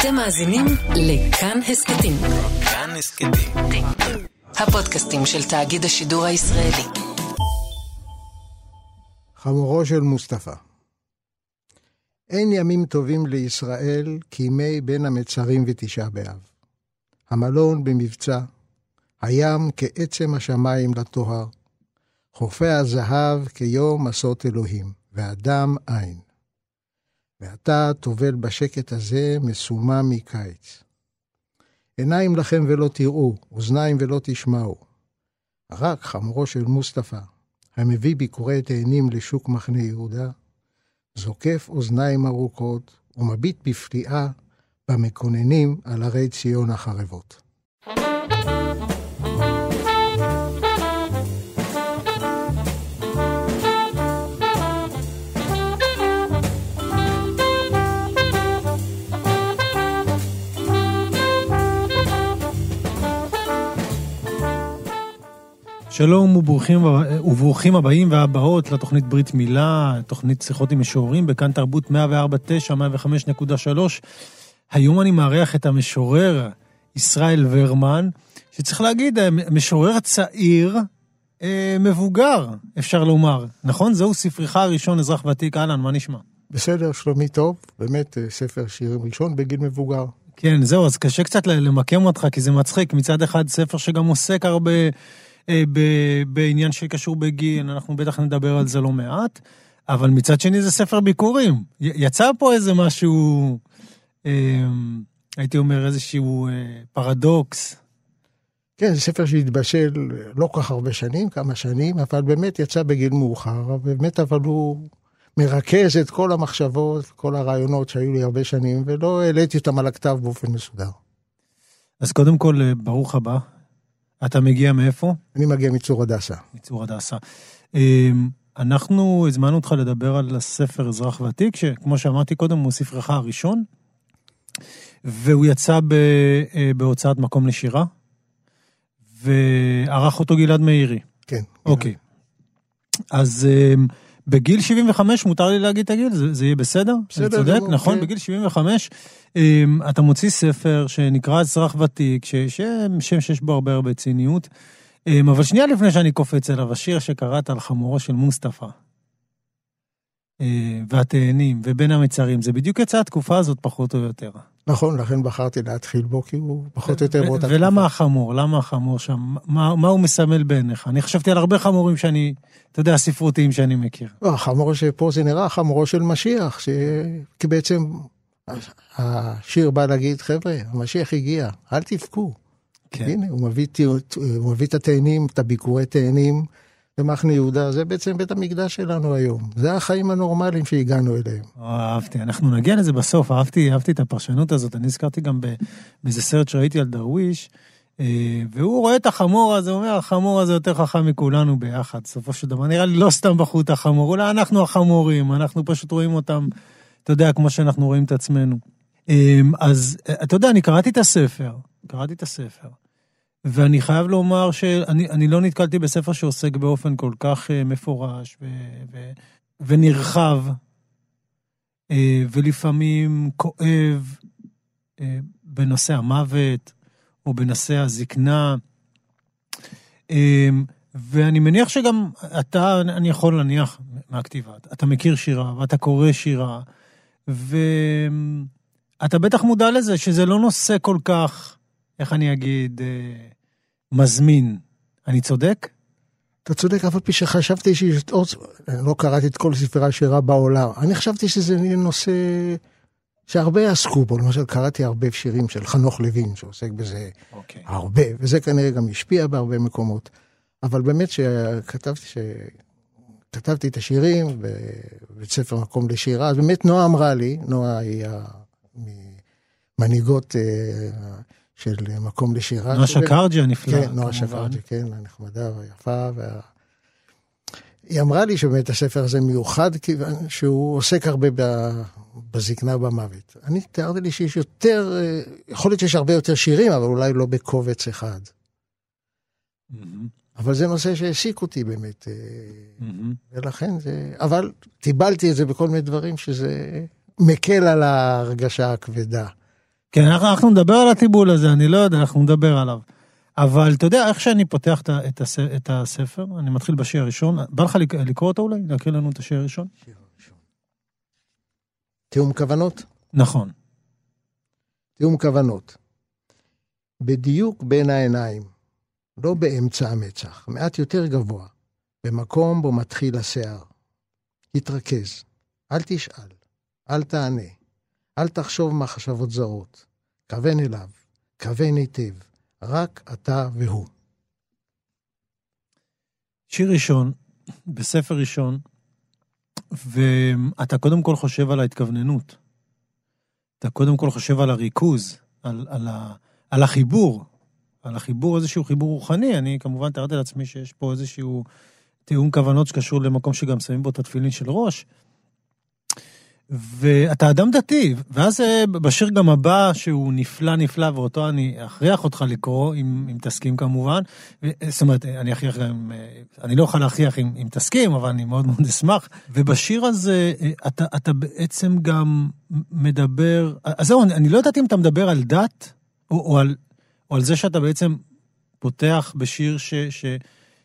אתם מאזינים לכאן הסכתים. כאן הסכתים. הפודקאסטים של תאגיד השידור הישראלי. חמורו של מוסטפא. אין ימים טובים לישראל כימי בין המצרים ותשעה באב. המלון במבצע, הים כעצם השמיים לטוהר, חופי הזהב כיום עשות אלוהים, ואדם אין. ואתה טובל בשקט הזה מסומם מקיץ. עיניים לכם ולא תראו, אוזניים ולא תשמעו. רק חמורו של מוסטפא, המביא ביקורי תאנים לשוק מחנה יהודה, זוקף אוזניים ארוכות ומביט בפליאה במקוננים על הרי ציון החרבות. שלום וברוכים, וברוכים הבאים והבאות לתוכנית ברית מילה, תוכנית שיחות עם משוררים בכאן תרבות 104.9, 105.3. היום אני מארח את המשורר ישראל ורמן, שצריך להגיד, משורר צעיר, אה, מבוגר, אפשר לומר. נכון? זהו ספרך הראשון, אזרח ותיק. אהלן, מה נשמע? בסדר, שלומי טוב, באמת אה, ספר שירים ראשון בגיל מבוגר. כן, זהו, אז קשה קצת למקם אותך, כי זה מצחיק. מצד אחד, ספר שגם עוסק הרבה... אה, בעניין שקשור בגיל, אנחנו בטח נדבר על זה לא מעט, אבל מצד שני זה ספר ביקורים. יצא פה איזה משהו, אה, הייתי אומר איזשהו אה, פרדוקס. כן, זה ספר שהתבשל לא כל כך הרבה שנים, כמה שנים, אבל באמת יצא בגיל מאוחר, באמת אבל הוא מרכז את כל המחשבות, כל הרעיונות שהיו לי הרבה שנים, ולא העליתי אותם על הכתב באופן מסודר. אז קודם כל, ברוך הבא. אתה מגיע מאיפה? אני מגיע מצור הדסה. מצור הדסה. אמ, אנחנו הזמנו אותך לדבר על הספר אזרח ותיק, שכמו שאמרתי קודם, הוא ספרך הראשון, והוא יצא ב, אה, בהוצאת מקום לשירה, וערך אותו גלעד מאירי. כן. אוקיי. אז אמ, בגיל 75, מותר לי להגיד את הגיל? זה, זה יהיה בסדר? בסדר. אני צודק, גמור, נכון? כן. בגיל 75, אמ, אתה מוציא ספר שנקרא אזרח ותיק, שם שיש בו הרבה הרבה ציניות. אמ, אבל שנייה לפני שאני קופץ אליו, השיר שקראת על חמורו של מוסטפא. אמ, והתאנים, ובין המצרים, זה בדיוק יצא התקופה הזאת פחות או יותר. נכון, לכן בחרתי להתחיל בו, כי הוא פחות או יותר באותה תקופה. ולמה החמור? למה החמור שם? מה, מה הוא מסמל בעיניך? אני חשבתי על הרבה חמורים שאני, אתה יודע, הספרותיים שאני מכיר. לא, החמור שפה זה נראה חמורו של משיח, ש... כי בעצם השיר בא להגיד, חבר'ה, המשיח הגיע, אל תבכו. כן. הנה, הוא מביא, הוא מביא את התאנים, את הביקורי תאנים במחנה יהודה, זה בעצם בית המקדש שלנו היום. זה החיים הנורמליים שהגענו אליהם. אהבתי, אנחנו נגיע לזה בסוף, אהבתי, אהבתי את הפרשנות הזאת. אני הזכרתי גם באיזה סרט שראיתי על דרוויש, אה, והוא רואה את החמור הזה, אומר, החמור הזה יותר חכם מכולנו ביחד, בסופו של דבר. נראה לי לא סתם בחרו את החמור, אולי אנחנו החמורים, אנחנו פשוט רואים אותם, אתה יודע, כמו שאנחנו רואים את עצמנו. אמ, אז אתה יודע, אני קראתי את הספר, קראתי את הספר, ואני חייב לומר שאני לא נתקלתי בספר שעוסק באופן כל כך אה, מפורש ו, ו, ונרחב, אה, ולפעמים כואב אה, בנושא המוות או בנושא הזקנה. ואני מניח שגם אתה, אני יכול להניח מהכתיבה, אתה מכיר שירה ואתה קורא שירה, ו... אתה בטח מודע לזה שזה לא נושא כל כך, איך אני אגיד, אה, מזמין. אני צודק? אתה צודק, אף על פי שחשבתי שיש עוד, לא קראתי את כל ספרי השירה בעולם, אני חשבתי שזה נושא שהרבה עסקו בו, למשל קראתי הרבה שירים של חנוך לוין שעוסק בזה okay. אוקיי. הרבה, וזה כנראה גם השפיע בהרבה מקומות. אבל באמת שכתבתי ש... כתבתי את השירים בבית ספר מקום לשירה, אז באמת נועה אמרה לי, נועה היא ממנהיגות אה, של מקום לשירה. נועה שקרג'י הנפלאה. כן, נועה שקרג'י, כן, הנחמדה והיפה. וה... היא אמרה לי שבאמת הספר הזה מיוחד, כיוון שהוא עוסק הרבה בזקנה ובמוות. אני תיארתי לי שיש יותר, אה, יכול להיות שיש הרבה יותר שירים, אבל אולי לא בקובץ אחד. אבל זה נושא שהעסיק אותי באמת, mm-hmm. ולכן זה, אבל קיבלתי את זה בכל מיני דברים שזה מקל על ההרגשה הכבדה כן, אנחנו, אנחנו נדבר על הטיבול הזה, אני לא יודע, אנחנו נדבר עליו. אבל אתה יודע, איך שאני פותח את, הס, את הספר, אני מתחיל בשיר הראשון, בא לך לקרוא אותו אולי? להקריא לנו את השיר הראשון? תיאום כוונות? נכון. תיאום כוונות. בדיוק בין העיניים, לא באמצע המצח, מעט יותר גבוה, במקום בו מתחיל השיער. התרכז, אל תשאל, אל תענה, אל תחשוב מחשבות זרות. כוון אליו, כוון היטב, רק אתה והוא. שיר ראשון, בספר ראשון, ואתה קודם כל חושב על ההתכווננות. אתה קודם כל חושב על הריכוז, על, על, ה, על החיבור, על החיבור, איזשהו חיבור רוחני. אני כמובן תיארתי לעצמי שיש פה איזשהו תיאום כוונות שקשור למקום שגם שמים בו את התפילין של ראש. ואתה אדם דתי, ואז אה, בשיר גם הבא, שהוא נפלא נפלא, ואותו אני אכריח אותך לקרוא, אם, אם תסכים כמובן. זאת אומרת, אני אכריח גם, אה, אני לא אוכל להכריח אם, אם תסכים, אבל אני מאוד מאוד אשמח. ובשיר הזה, אה, אתה, אתה בעצם גם מדבר, אז זהו, אני, אני לא יודעת אם אתה מדבר על דת, או, או, על, או על זה שאתה בעצם פותח בשיר ש... ש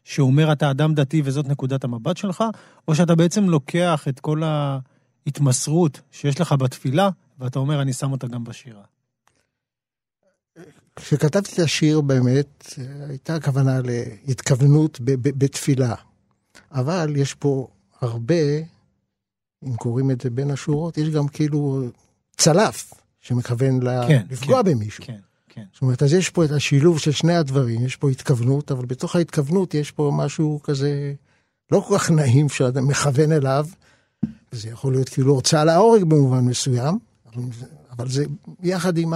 שאומר אתה אדם דתי וזאת נקודת המבט שלך, או שאתה בעצם לוקח את כל. התמסרות שיש לך בתפילה, ואתה אומר, אני שם אותה גם בשירה. כשכתבתי את השיר באמת, הייתה כוונה להתכוונות בתפילה. אבל יש פה הרבה, אם קוראים את זה בין השורות, יש גם כאילו צלף שמכוון כן, לפגוע כן, במישהו. כן, כן. זאת אומרת, אז יש פה את השילוב של שני הדברים, יש פה התכוונות, אבל בתוך ההתכוונות יש פה משהו כזה לא כל כך נעים שאתה מכוון אליו, זה יכול להיות כאילו הוצאה להורג במובן מסוים, אבל זה יחד עם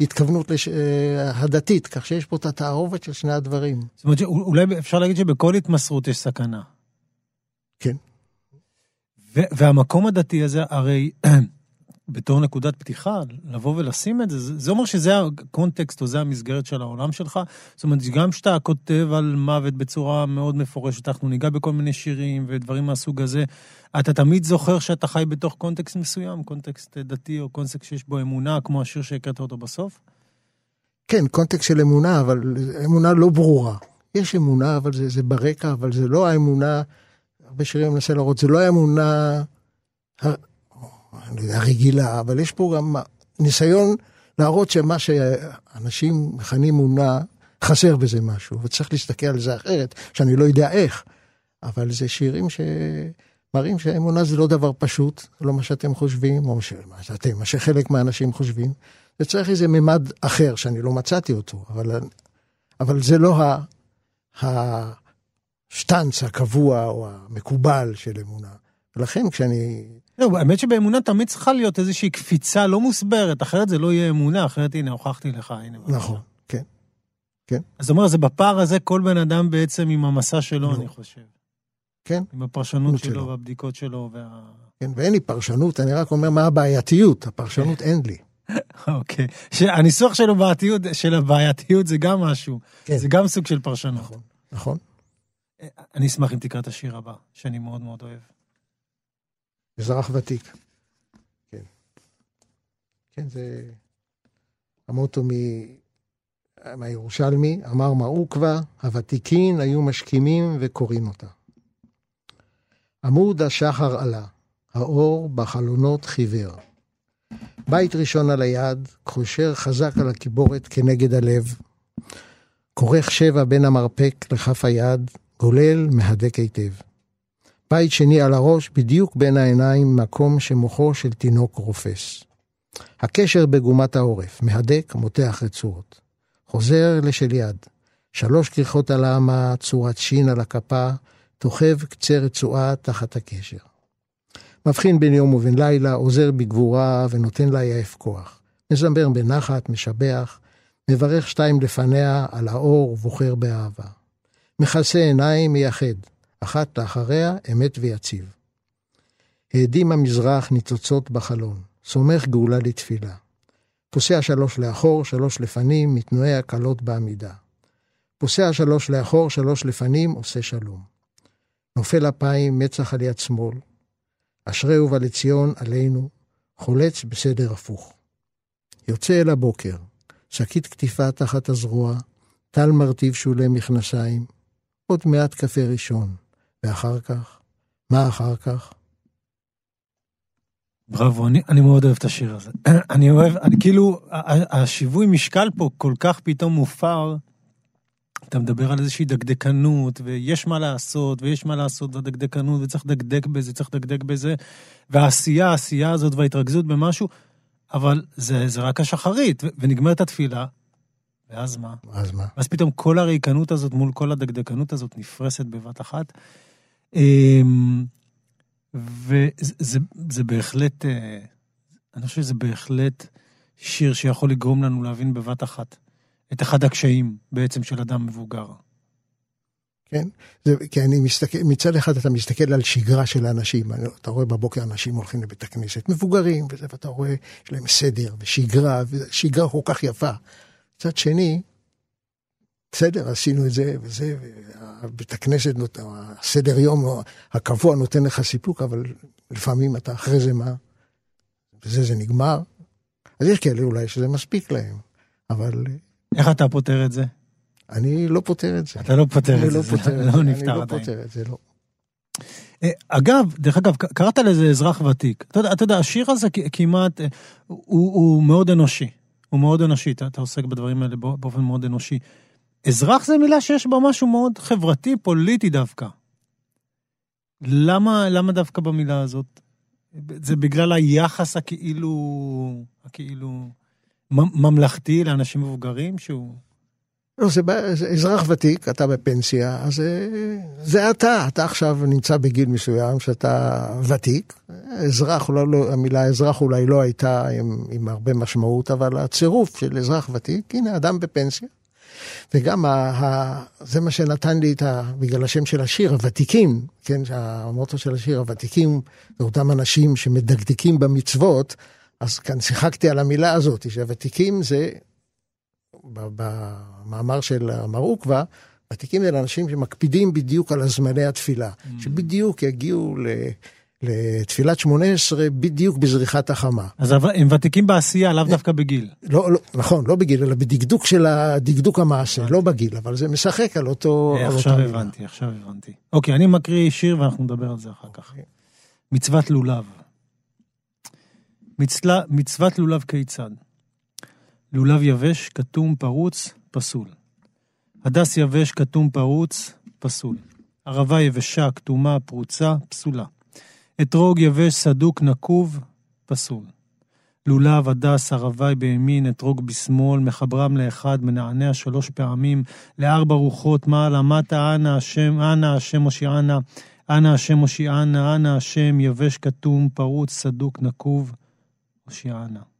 ההתכוונות לש... אה, הדתית, כך שיש פה את התערובת של שני הדברים. זאת אומרת, אולי אפשר להגיד שבכל התמסרות יש סכנה. כן. והמקום הדתי הזה, הרי בתור נקודת פתיחה, לבוא ולשים את זה, זה אומר שזה הקונטקסט או זה המסגרת של העולם שלך. זאת אומרת, גם כשאתה כותב על מוות בצורה מאוד מפורשת, אנחנו ניגע בכל מיני שירים ודברים מהסוג הזה, אתה תמיד זוכר שאתה חי בתוך קונטקסט מסוים, קונטקסט דתי או קונטקסט שיש בו אמונה, כמו השיר שהקראת אותו בסוף? כן, קונטקסט של אמונה, אבל אמונה לא ברורה. יש אמונה, אבל זה, זה ברקע, אבל זה לא האמונה, הרבה שירים אני מנסה להראות, זה לא האמונה אני לא יודע, רגילה, אבל יש פה גם ניסיון להראות שמה שאנשים מכנים אמונה, חסר בזה משהו, וצריך להסתכל על זה אחרת, שאני לא יודע איך. אבל זה שירים שמראים שאמונה זה לא דבר פשוט, זה לא מה שאתם חושבים, או מה שאתם, מה שחלק מהאנשים חושבים. זה צריך איזה ממד אחר, שאני לא מצאתי אותו, אבל, אבל זה לא ה, השטנץ הקבוע או המקובל של אמונה. ולכן כשאני לא, האמת שבאמונה תמיד צריכה להיות איזושהי קפיצה לא מוסברת, אחרת זה לא יהיה אמונה, אחרת הנה, הוכחתי לך, הנה. נכון, כן. כן. אז זאת אומרת, זה בפער הזה כל בן אדם בעצם עם המסע שלו, לא. אני חושב. כן. עם הפרשנות שלו, שלו והבדיקות שלו וה... כן, ואין לי פרשנות, אני רק אומר מה הבעייתיות, הפרשנות אין לי. אוקיי. הניסוח של הבעייתיות, של הבעייתיות זה גם משהו. כן. זה גם סוג של פרשנות. נכון, נכון. אני אשמח אם תקרא את השיר הבא, שאני מאוד מאוד אוהב. אזרח ותיק. כן. כן, זה המוטו מ... מהירושלמי, אמר מעוקווה, הוותיקין היו משכימים וקוראים אותה. עמוד השחר עלה, האור בחלונות חיוור. בית ראשון על היד, חושר חזק על הקיבורת כנגד הלב. כורך שבע בין המרפק לכף היד, גולל, מהדק היטב. בית שני על הראש, בדיוק בין העיניים, מקום שמוחו של תינוק רופס. הקשר בגומת העורף, מהדק, מותח רצועות. חוזר לשל יד. שלוש כריכות על האמה, צורת שין על הכפה, תוכב קצה רצועה תחת הקשר. מבחין בין יום ובין לילה, עוזר בגבורה ונותן לה יעף כוח. מזמר בנחת, משבח, מברך שתיים לפניה על האור ובוחר באהבה. מכסה עיניים, מייחד. אחת לאחריה אמת ויציב. העדים המזרח ניצוצות בחלון, סומך גאולה לתפילה. פוסע שלוש לאחור, שלוש לפנים, מתנועע קלות בעמידה. פוסע שלוש לאחור, שלוש לפנים, עושה שלום. נופל אפיים, מצח על יד שמאל. אשרי ובא לציון עלינו, חולץ בסדר הפוך. יוצא אל הבוקר, שקית קטיפה תחת הזרוע, טל מרטיב שולי מכנסיים, עוד מעט קפה ראשון, ואחר כך? מה אחר כך? בראבו, אני, אני מאוד אוהב את השיר הזה. אני אוהב, אני כאילו, השיווי משקל פה כל כך פתאום מופר. אתה מדבר על איזושהי דקדקנות, ויש מה לעשות, ויש מה לעשות בדקדקנות, וצריך לדקדק בזה, צריך לדקדק בזה, והעשייה, העשייה הזאת וההתרכזות במשהו, אבל זה, זה רק השחרית, ונגמרת התפילה, ואז מה? אז מה? ואז פתאום כל הריקנות הזאת מול כל הדקדקנות הזאת נפרסת בבת אחת. אמ, וזה זה, זה בהחלט, אה, אני חושב שזה בהחלט שיר שיכול לגרום לנו להבין בבת אחת את אחד הקשיים בעצם של אדם מבוגר. כן? זה, כי אני מסתכל, מצד אחד אתה מסתכל על שגרה של האנשים, אתה רואה בבוקר אנשים הולכים לבית הכנסת, מבוגרים וזה, ואתה רואה, יש להם סדר ושגרה, ושגרה כל כך יפה. מצד שני, בסדר, עשינו את זה וזה, בית הכנסת, הסדר יום הקבוע נותן לך סיפוק, אבל לפעמים אתה אחרי זה מה? בזה זה נגמר. אז יש כאלה אולי שזה מספיק להם, אבל... איך אתה פותר את זה? אני לא פותר את זה. אתה לא פותר את זה, לא זה פותר לא זה, נפתר אני לא עדיין. פותר את זה, לא. אה, אגב, דרך אגב, קראת לזה אזרח ותיק. אתה יודע, אתה יודע השיר הזה כמעט, אה, הוא, הוא מאוד אנושי. הוא מאוד אנושי, אתה, אתה עוסק בדברים האלה בא- באופן מאוד אנושי. אזרח זה מילה שיש בה משהו מאוד חברתי, פוליטי דווקא. למה, למה דווקא במילה הזאת? זה בגלל היחס הכאילו, הכאילו ממלכתי לאנשים מבוגרים, שהוא... לא, זה, זה אזרח ותיק, אתה בפנסיה, אז זה, זה אתה, אתה עכשיו נמצא בגיל מסוים שאתה ותיק. אזרח, אולי לא, המילה אזרח אולי לא הייתה עם, עם הרבה משמעות, אבל הצירוף של אזרח ותיק, הנה אדם בפנסיה. וגם ה, ה, זה מה שנתן לי את ה... בגלל השם של השיר, הוותיקים, כן, המוטו של השיר, הוותיקים, זה אותם אנשים שמדקדקים במצוות, אז כאן שיחקתי על המילה הזאת, שהוותיקים זה במאמר של מר עוקווה, ותיקים זה אנשים שמקפידים בדיוק על הזמני התפילה, שבדיוק יגיעו ל- לתפילת שמונה עשרה בדיוק בזריחת החמה. אז הם ותיקים בעשייה, לאו דווקא בגיל. לא, לא, נכון, לא בגיל, אלא בדקדוק של הדקדוק המעשה, לא בגיל, אבל זה משחק על אותו... אה, עכשיו. הבנתי, עכשיו הבנתי. אוקיי, אני מקריא שיר ואנחנו נדבר על זה אחר כך. אוקיי. מצוות לולב. מצוות לולב כיצד? לולב יבש, כתום, פרוץ, פסול. הדס יבש, כתום, פרוץ, פסול. ערבה יבשה, כתומה, פרוצה, פסולה. אתרוג יבש, סדוק, נקוב, פסול. לולב, הדס, ערבי בימין, אתרוג בשמאל, מחברם לאחד, מנענע שלוש פעמים, לארבע רוחות מעלה, מטה, אנא השם, אנא השם הושיענה, אנא השם הושיענה, אנא השם, יבש כתום, פרוץ, סדוק, נקוב, הושיענה.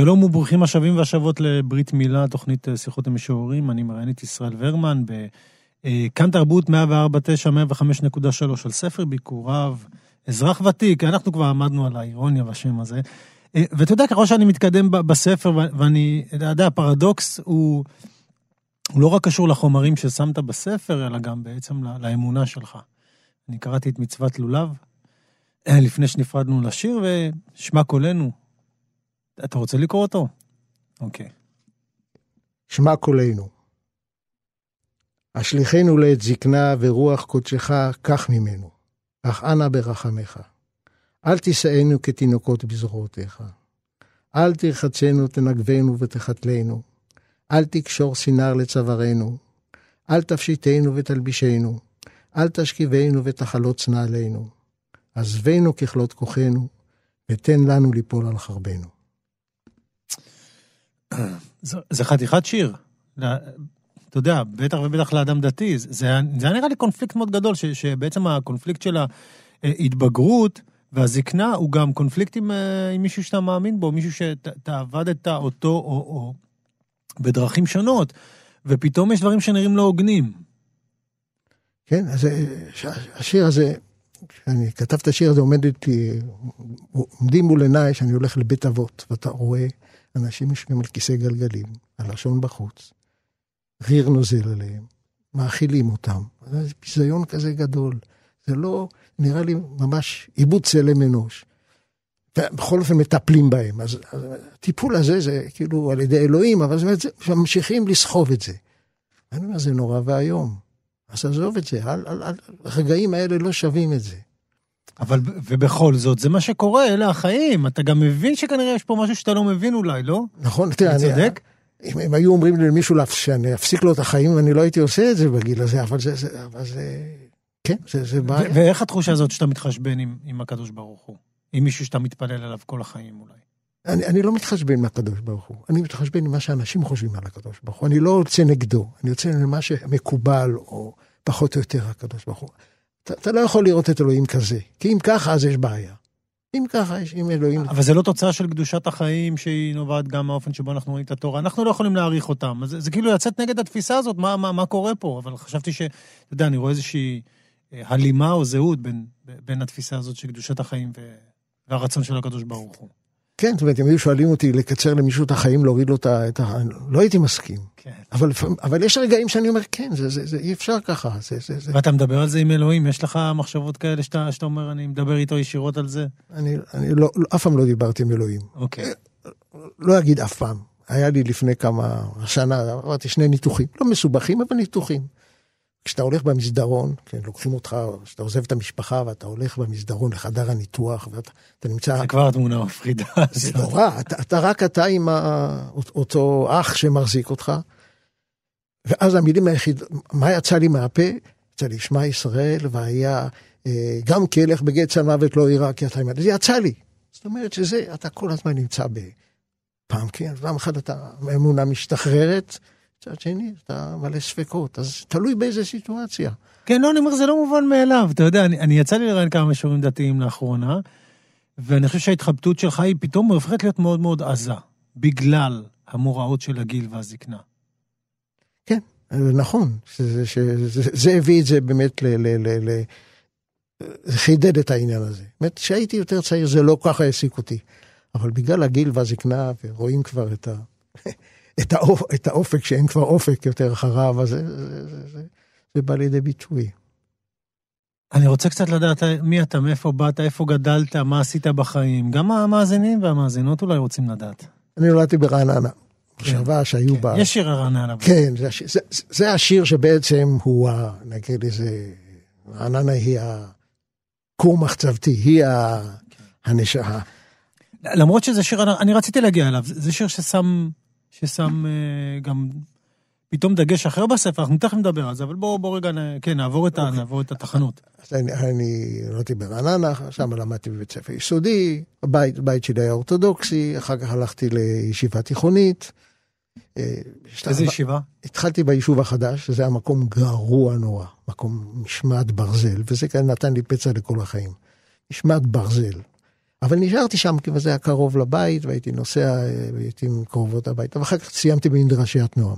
שלום וברוכים השבים והשבות לברית מילה, תוכנית אה, שיחות המשוררים. אני מראיין את ישראל ורמן בכאן תרבות 104.9, 105.3 על ספר ביקוריו, אזרח ותיק, אנחנו כבר עמדנו על האירוניה והשם הזה. אה, ואתה יודע, ככל שאני מתקדם בספר, ואני, אתה יודע, הפרדוקס הוא, הוא לא רק קשור לחומרים ששמת בספר, אלא גם בעצם לאמונה שלך. אני קראתי את מצוות לולב אה, לפני שנפרדנו לשיר, ושמע קולנו. אתה רוצה לקרוא אותו? אוקיי. שמע קולנו. השליכנו לעת זקנה ורוח קודשך קח ממנו, אך אנא ברחמך. אל תישאנו כתינוקות בזרועותיך. אל תרחצנו תנגבנו ותחתלנו. אל תקשור סינר לצווארנו. אל תפשיטנו ותלבישנו. אל תשכיבנו ותחלוץ נעלינו. עזבנו ככלות כוחנו, ותן לנו ליפול על חרבנו. זה, חתיכת שיר. אתה יודע, בטח ובטח לאדם דתי, זה, זה היה נראה לי קונפליקט מאוד גדול, ש, שבעצם הקונפליקט של ההתבגרות והזקנה הוא גם קונפליקט עם, אה, עם מישהו שאתה מאמין בו, מישהו שאתה עבדת אותו או, או בדרכים שונות, ופתאום יש דברים שנראים לא הוגנים. כן, אז אה, השיר הזה, כשאני כתב את השיר הזה, עומדת לי, עומדים מול עיניי שאני הולך לבית אבות, ואתה רואה אנשים יושבים על כיסא גלגלים, הלשון בחוץ, ריר נוזל עליהם, מאכילים אותם. זה ביזיון כזה גדול. זה לא, נראה לי ממש עיבוד צלם אנוש. ובכל אופן מטפלים בהם. אז הטיפול הזה זה כאילו על ידי אלוהים, אבל זאת אומרת, ממשיכים לסחוב את זה. אני אומר, זה נורא ואיום. אז עזוב את זה, הרגעים האלה לא שווים את זה. אבל, ובכל זאת, זה מה שקורה, אלה החיים. אתה גם מבין שכנראה יש פה משהו שאתה לא מבין אולי, לא? נכון, תראה, אני צודק? אם הם היו אומרים לי למישהו שאני אפסיק לו את החיים, אני לא הייתי עושה את זה בגיל הזה, אבל זה, זה, אבל זה כן, זה, זה בעיה. ואיך התחושה הזאת שאתה מתחשבן עם, עם הקדוש ברוך הוא? עם מישהו שאתה מתפלל עליו כל החיים אולי. אני, אני לא מתחשבן עם הקדוש ברוך הוא, אני מתחשבן עם מה שאנשים חושבים על הקדוש ברוך הוא. אני לא יוצא נגדו, אני יוצא למה שמקובל, או פחות או יותר הקדוש ברוך הוא. אתה, לא יכול לראות את אלוהים כזה, כי אם ככה אז יש בעיה. אם ככה, יש, אם אלוהים... אבל זה לא תוצאה של קדושת החיים שהיא נובעת גם מהאופן שבו אנחנו רואים את התורה. אנחנו לא יכולים להעריך אותם. זה, זה כאילו לצאת נגד התפיסה הזאת, מה, מה, מה קורה פה? אבל חשבתי ש... אתה יודע, אני רואה איזושהי אה, הלימה או זהות בין, בין התפיסה הזאת של קדושת החיים ו... והרצון של הקדוש ברוך הוא. כן, זאת אומרת, אם היו שואלים אותי לקצר למישהו את החיים, להוריד לו את ה... את ה... לא הייתי מסכים. כן. אבל, אבל יש רגעים שאני אומר, כן, זה, זה, זה אי אפשר ככה. זה, זה, זה. ואתה מדבר על זה עם אלוהים, יש לך מחשבות כאלה שאתה, שאתה אומר, אני מדבר איתו ישירות על זה? אני, אני לא, לא, אף פעם לא דיברתי עם אלוהים. אוקיי. לא אגיד אף פעם. היה לי לפני כמה שנה, עברתי שני ניתוחים, לא מסובכים, אבל ניתוחים. כשאתה הולך במסדרון, כן, לוקחים אותך, כשאתה עוזב את המשפחה ואתה הולך במסדרון לחדר הניתוח, ואתה אתה נמצא... זה כבר התמונה מפחידה. זה נורא, אתה, אתה רק אתה עם ה, אותו אח שמחזיק אותך, ואז המילים היחיד, מה יצא לי מהפה? יצא לי, שמע ישראל, והיה אה, גם כלך בגט צל מוות לא יירא כי אתה עמד. זה יצא לי. זאת אומרת שזה, אתה כל הזמן נמצא ב... פעם כן, פעם אחת אתה, האמונה משתחררת, מצד שני, אתה מלא ספקות, אז תלוי באיזה סיטואציה. כן, לא, אני אומר, זה לא מובן מאליו. אתה יודע, אני, אני יצא לי לראיין כמה משוררים דתיים לאחרונה, ואני חושב שההתחבטות שלך היא פתאום הופכת להיות מאוד מאוד עזה, בגלל המוראות של הגיל והזקנה. כן, נכון, שזה, שזה, זה הביא את זה באמת ל... ל, ל, ל חידד את העניין הזה. אומרת, כשהייתי יותר צעיר זה לא ככה העסיק אותי. אבל בגלל הגיל והזקנה, ורואים כבר את, ה, את, האופ, את האופק, שאין כבר אופק יותר אחריו, אז זה, זה, זה, זה, זה בא לידי ביטוי. אני רוצה קצת לדעת מי אתה, מאיפה באת, איפה גדלת, מה עשית בחיים. גם המאזינים והמאזינות אולי רוצים לדעת. אני נולדתי ברעננה, מושבה שהיו כן, בה... יש שיר הרעננה. כן, זה, זה, זה השיר שבעצם הוא, ה- נגיד איזה, רעננה היא ה... כור מחצבתי, היא ה... הנשמה. למרות שזה שיר, אני- רציתי להגיע אליו, זה שיר ששם, ששם אה, גם פתאום דגש אחר בספר, אנחנו תכף נדבר על זה, אבל בואו בוא רגע, כן, נעבור את, ה- נעבור את התחנות. אז אני, אני נולדתי ברעננה, שם למדתי בבית ספר יסודי, הבית, הבית שלי היה אורתודוקסי, אחר כך הלכתי לישיבה תיכונית. אה, איזה ישיבה? התחלתי ביישוב החדש, שזה היה מקום גרוע נורא, מקום משמעת ברזל, וזה כאן נתן לי פצע לכל החיים. משמעת ברזל. אבל נשארתי שם כי זה היה קרוב לבית, והייתי נוסע, אה, והייתי עם קרובות הביתה, ואחר כך סיימתי במדרשיית נועם.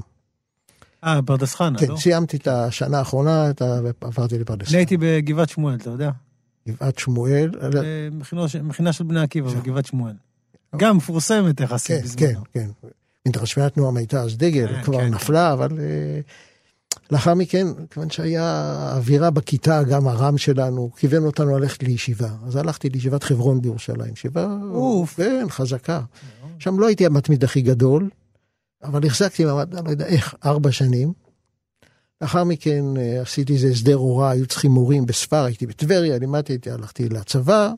אה, פרדס חנה, כן, לא? סיימתי את השנה האחרונה, את ה- עברתי לפרדס. אני הייתי בגבעת שמואל, אתה יודע? גבעת שמואל, אה, מכינה של- מכינה של בני עקיבא בגבעת שמואל. גם מפורסמת יחסית כן, כן, בזמנו. כן. מדרשיית נועם הייתה אז דגל, כן, כבר כן. נפלה, אבל אה, לאחר מכן, כיוון שהיה אווירה בכיתה, גם הר"ם שלנו, כיוון אותנו ללכת לישיבה. אז הלכתי לישיבת חברון בירושלים, ישיבה, אוף. כן, חזקה. שם לא הייתי המתמיד הכי גדול, אבל החזקתי מעמד, לא יודע איך, ארבע שנים. לאחר מכן אה, עשיתי איזה הסדר הוראה, היו צריכים מורים בספר, הייתי בטבריה, לימדתי, הייתי, הלכתי לצבא,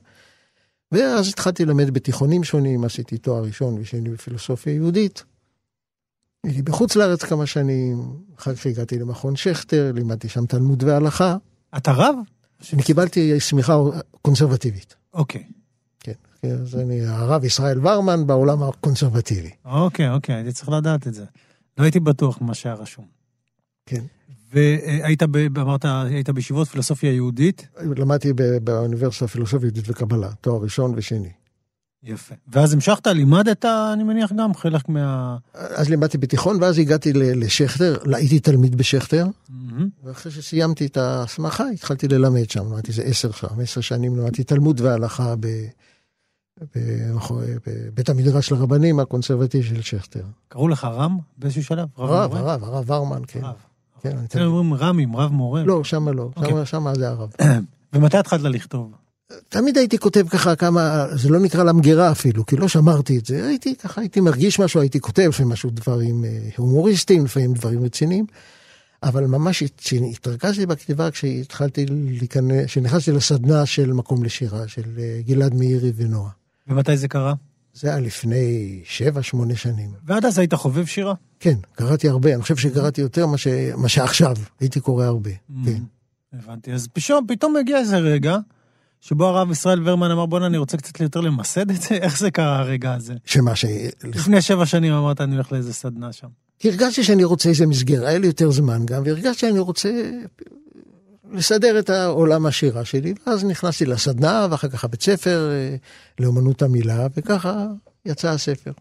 ואז התחלתי ללמד בתיכונים שונים, עשיתי תואר ראשון ושני בפילוסופיה יהודית. הייתי בחוץ לארץ כמה שנים, אחר כך הגעתי למכון שכטר, לימדתי שם תלמוד והלכה. אתה רב? אני קיבלתי סמיכה קונסרבטיבית. אוקיי. כן, אז אני הרב ישראל ורמן בעולם הקונסרבטיבי. אוקיי, אוקיי, הייתי צריך לדעת את זה. לא הייתי בטוח ממה שהיה רשום. כן. והיית, ב- אמרת, היית בישיבות פילוסופיה יהודית? למדתי באוניברסיטה הפילוסופית יהודית וקבלה, תואר ראשון ושני. יפה. ואז המשכת, לימדת, אני מניח, גם חלק מה... אז לימדתי בתיכון, ואז הגעתי לשכטר, הייתי תלמיד בשכטר, מהמם. ואחרי שסיימתי את ההסמכה, התחלתי ללמד שם, למדתי איזה עשר שם, עשר שנים למדתי תלמוד והלכה ב... בבית המדרש של הרבנים הקונסרבטיבי של שכטר. קראו לך רם באיזשהו שלב? הרב? הרב, הרב ורמן, כן. כן, תלמיד. אומרים רמים, רב מורה. לא, שמה לא, אוקיי. שמה זה הרב. ומתי התחלת לכתוב? תמיד הייתי כותב ככה כמה, זה לא נקרא למגירה אפילו, כי לא שמרתי את זה, הייתי ככה, הייתי מרגיש משהו, הייתי כותב לפעמים משהו, דברים אה, הומוריסטיים, לפעמים דברים רציניים, אבל ממש הת- התרכזתי בכתיבה כשהתחלתי להיכנס, כשנכנסתי לסדנה של מקום לשירה, של אה, גלעד מאירי ונועה. ומתי זה קרה? זה היה לפני שבע, שמונה שנים. ועד אז היית חובב שירה? כן, קראתי הרבה, אני חושב שקראתי יותר מה ש- מה שעכשיו, הייתי קורא הרבה, כן. הבנתי. אז פתאום, פתאום הגיע איזה רגע, שבו הרב ישראל ורמן אמר, בואנה, אני רוצה קצת יותר למסד את זה? איך זה קרה הרגע הזה? שמה ש... לפני שבע שנים אמרת, אני הולך לאיזה סדנה שם. הרגשתי שאני רוצה איזה מסגרת, היה לי יותר זמן גם, והרגשתי שאני רוצה לסדר את העולם השירה שלי, ואז נכנסתי לסדנה, ואחר כך הבית ספר אה, לאומנות המילה, וככה יצא הספר.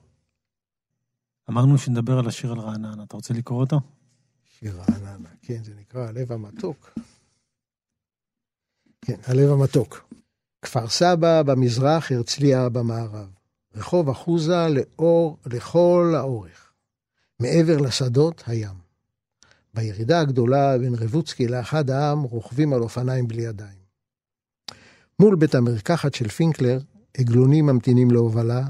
אמרנו שנדבר על השיר על רעננה, אתה רוצה לקרוא אותו? שיר רעננה, כן, זה נקרא הלב המתוק. כן, הלב המתוק. כפר סבא במזרח, הרצליה במערב. רחוב אחוזה לאור, לכל האורך. מעבר לשדות, הים. בירידה הגדולה בין רבוצקי לאחד העם, רוכבים על אופניים בלי ידיים. מול בית המרקחת של פינקלר, עגלונים ממתינים להובלה,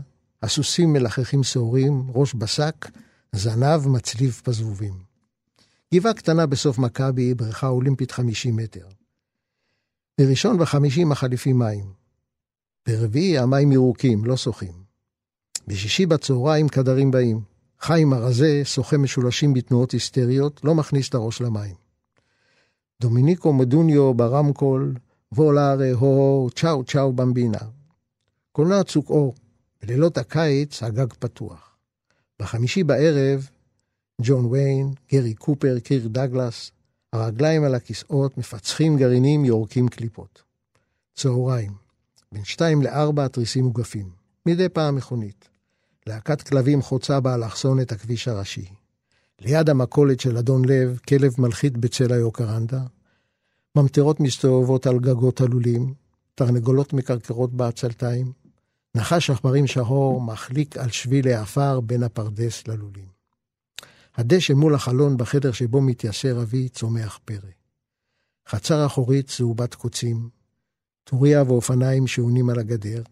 הסוסים מלחכים שעורים, ראש בשק, זנב מצליף בזבובים. גבעה קטנה בסוף מכבי, בריכה אולימפית 50 מטר. בראשון וחמישי מחליפים מים. ברביעי המים ירוקים, לא שוחים. בשישי בצהריים קדרים באים. חיים הרזה, שוחה משולשים בתנועות היסטריות, לא מכניס את הראש למים. דומיניקו מדוניו ברמקול, וולארה הו, צ'או צ'או במבינה. קולנוע צוק אור, בלילות הקיץ הגג פתוח. בחמישי בערב, ג'ון ויין, גרי קופר, קיר דגלס, הרגליים על הכיסאות, מפצחים גרעינים, יורקים קליפות. צהריים, בין שתיים לארבע התריסים מוגפים. מדי פעם מכונית. להקת כלבים חוצה באלכסון את הכביש הראשי. ליד המכולת של אדון לב, כלב מלחיץ בצל היוקרנדה. ממטרות מסתובבות על גגות הלולים, תרנגולות מקרקרות בעצלתיים. נחש עכברים שחור מחליק על שביל העפר בין הפרדס ללולים. הדשא מול החלון בחדר שבו מתיישר אבי צומח פרא. חצר אחורית צהובת קוצים, טוריה ואופניים שעונים על הגדר.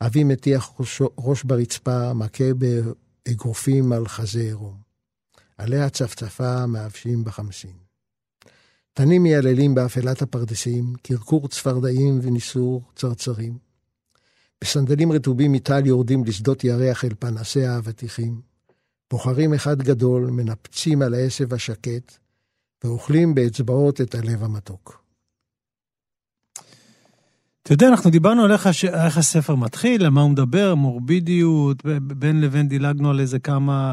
אבי מטיח ראש, ראש ברצפה, מכה באגרופים על חזה עירום. עליה צפצפה מאבשים בחמסין. תנים מייללים באפלת הפרדסים, קרקור צפרדעים וניסור צרצרים. בסנדלים רטובים מטל יורדים לשדות ירח אל פנסי האבטיחים. בוחרים אחד גדול, מנפצים על העשב השקט, ואוכלים באצבעות את הלב המתוק. אתה יודע, אנחנו דיברנו על איך. איך הספר מתחיל, על מה הוא מדבר, מורבידיות, בין לבין דילגנו על איזה כמה,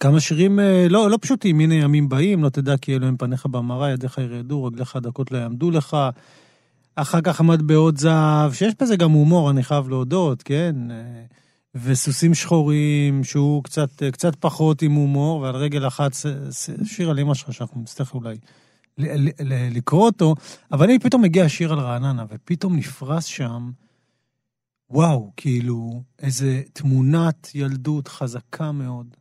כמה שירים אה, לא, לא פשוטים, הנה ימים באים, לא תדע כי אלו הם פניך במראה, ידיך ירעדו, רגליך דקות לא יעמדו לך. אחר כך המטבעות זהב, שיש בזה גם הומור, אני חייב להודות, כן? וסוסים שחורים, שהוא קצת, קצת פחות עם הומור, ועל רגל אחת, שיר על אמא שלך, שאנחנו נצטרך אולי לקרוא אותו, אבל אני פתאום מגיע השיר על רעננה, ופתאום נפרס שם, וואו, כאילו, איזה תמונת ילדות חזקה מאוד.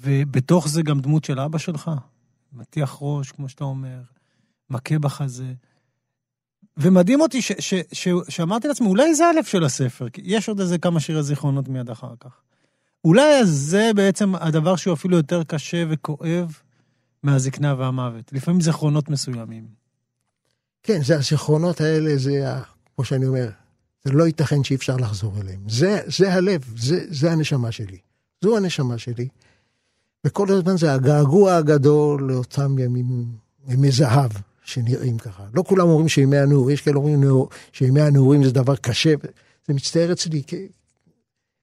ובתוך זה גם דמות של אבא שלך, מטיח ראש, כמו שאתה אומר, מכה בחזה. ומדהים אותי ש- ש- ש- שאמרתי לעצמי, אולי זה הלב של הספר, כי יש עוד איזה כמה שירי זיכרונות מיד אחר כך. אולי זה בעצם הדבר שהוא אפילו יותר קשה וכואב מהזקנה והמוות. לפעמים זיכרונות מסוימים. כן, זה הזיכרונות האלה, זה, ה- כמו שאני אומר, זה לא ייתכן שאי אפשר לחזור אליהם. זה, זה הלב, זה, זה הנשמה שלי. זו הנשמה שלי. וכל הזמן זה הגעגוע הגדול לאותם ימים, ימי זהב שנראים ככה. לא כולם אומרים שימי הנעור, יש כאלה אומרים שימי הנעורים זה דבר קשה. זה מצטייר אצלי כ,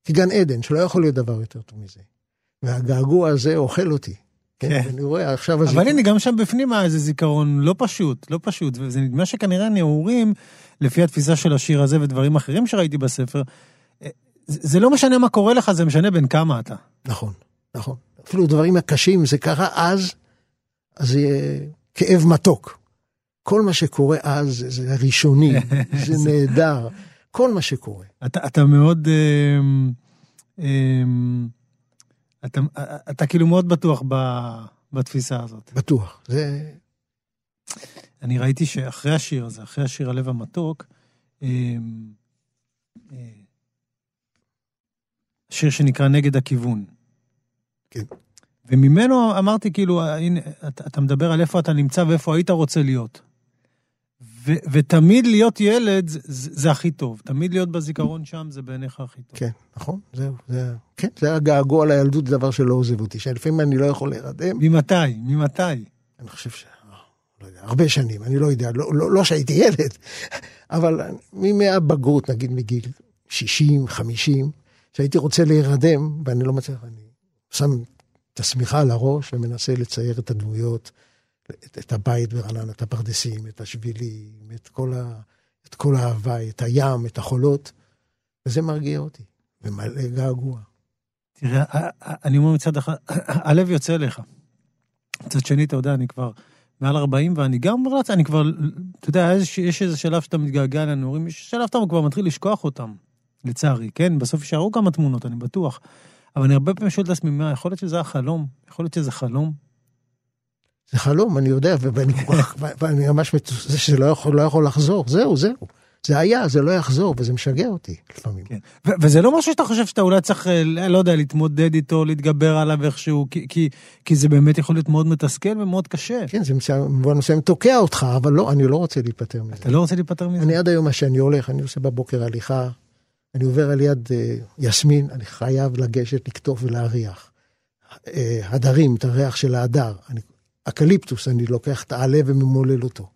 כגן עדן, שלא יכול להיות דבר יותר טוב מזה. והגעגוע הזה אוכל אותי. כן. כן. אני רואה עכשיו... אבל הנה, גם שם בפנים היה איזה זיכרון לא פשוט, לא פשוט. וזה נדמה שכנראה נעורים, לפי התפיסה של השיר הזה ודברים אחרים שראיתי בספר, אה, זה לא משנה מה קורה לך, זה משנה בין כמה אתה. נכון, נכון. אפילו דברים הקשים, זה קרה אז, אז זה יהיה כאב מתוק. כל מה שקורה אז זה- ראשוני, זה נהדר. כל מה שקורה. אתה, אתה מאוד... אמ, אמ, אתה, אתה כאילו מאוד בטוח ב, בתפיסה הזאת. בטוח. זה... אני ראיתי שאחרי השיר הזה, אחרי השיר הלב המתוק, אמ, אה, שיר שנקרא נגד הכיוון. כן. וממנו אמרתי, כאילו, הנה, אתה מדבר על איפה אתה נמצא ואיפה היית רוצה להיות. ו, ותמיד להיות ילד זה, זה, זה הכי טוב. תמיד להיות בזיכרון שם זה בעיניך הכי טוב. כן, נכון, זהו. זה... כן, זה הגעגוע לילדות, זה דבר שלא עוזב אותי, שלפעמים אני לא יכול להירדם. ממתי? ממתי? אני חושב ש... לא יודע, הרבה שנים, אני לא יודע, לא, לא, לא שהייתי ילד, אבל מהבגרות, נגיד מגיל 60, 50, שהייתי רוצה להירדם, ואני לא מצליח, אני שם את השמיכה על הראש ומנסה לצייר את הדמויות, את, את הבית ברעננה, את הפרדסים, את השבילים, את כל, ה, את כל ההוואי, את הים, את החולות, וזה מרגיע אותי, ומלא געגוע. תראה, אני אומר מצד אחד, הלב יוצא אליך. מצד שני, אתה יודע, אני כבר מעל 40, ואני גם אומר לעצמי, אני כבר, אתה יודע, יש, יש איזה שלב שאתה מתגעגע לנעורים, יש שלב שאתה כבר מתחיל לשכוח אותם, לצערי, כן? בסוף יישארו כמה תמונות, אני בטוח. אבל אני הרבה פעמים שואל את עצמי, מה, יכול להיות שזה החלום? יכול להיות שזה חלום? זה חלום, אני יודע, ואני ואני ממש מתוסס שזה לא יכול, לא יכול לחזור, זהו, זהו. זה היה, זה לא יחזור, וזה משגע אותי לפעמים. כן. ו- וזה לא משהו שאתה חושב שאתה אולי צריך, אה, לא יודע, להתמודד איתו, להתגבר עליו איכשהו, כי, כי, כי זה באמת יכול להיות מאוד מתסכל ומאוד קשה. כן, זה במובן מסוים תוקע אותך, אבל לא, אני לא רוצה להיפטר מזה. אתה לא רוצה להיפטר מזה? אני עד היום, מה שאני הולך, אני עושה בבוקר הליכה, אני עובר על יד אה, יסמין, אני חייב לגשת, לקטוף ולהריח. אה, הדרים, את הריח של ההדר. אני, אקליפטוס, אני לוקח את העלה וממולל אותו.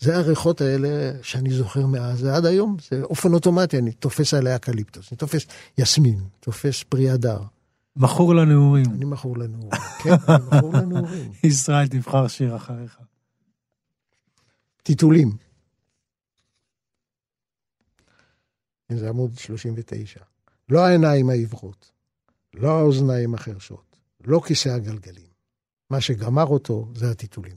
זה הריחות האלה שאני זוכר מאז, ועד היום, זה אופן אוטומטי, אני תופס עלה אקליפטוס, אני תופס יסמין, תופס פרי הדר. מכור לנעורים. אני מכור לנעורים. כן, אני מכור לנעורים. ישראל, תבחר שיר אחריך. טיטולים. זה עמוד 39. לא העיניים העיוורות, לא האוזניים החרשות, לא כיסא הגלגלים. מה שגמר אותו זה הטיטולים.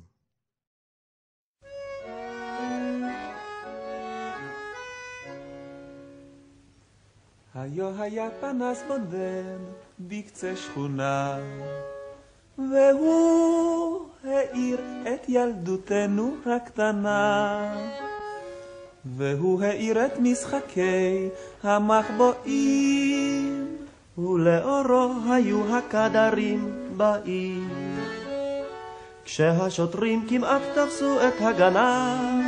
היו היה פנס בודד בקצה שכונה, והוא האיר את ילדותנו הקטנה. והוא האיר את משחקי המחבואים, ולאורו היו הקדרים באים. כשהשוטרים כמעט תפסו את הגנב.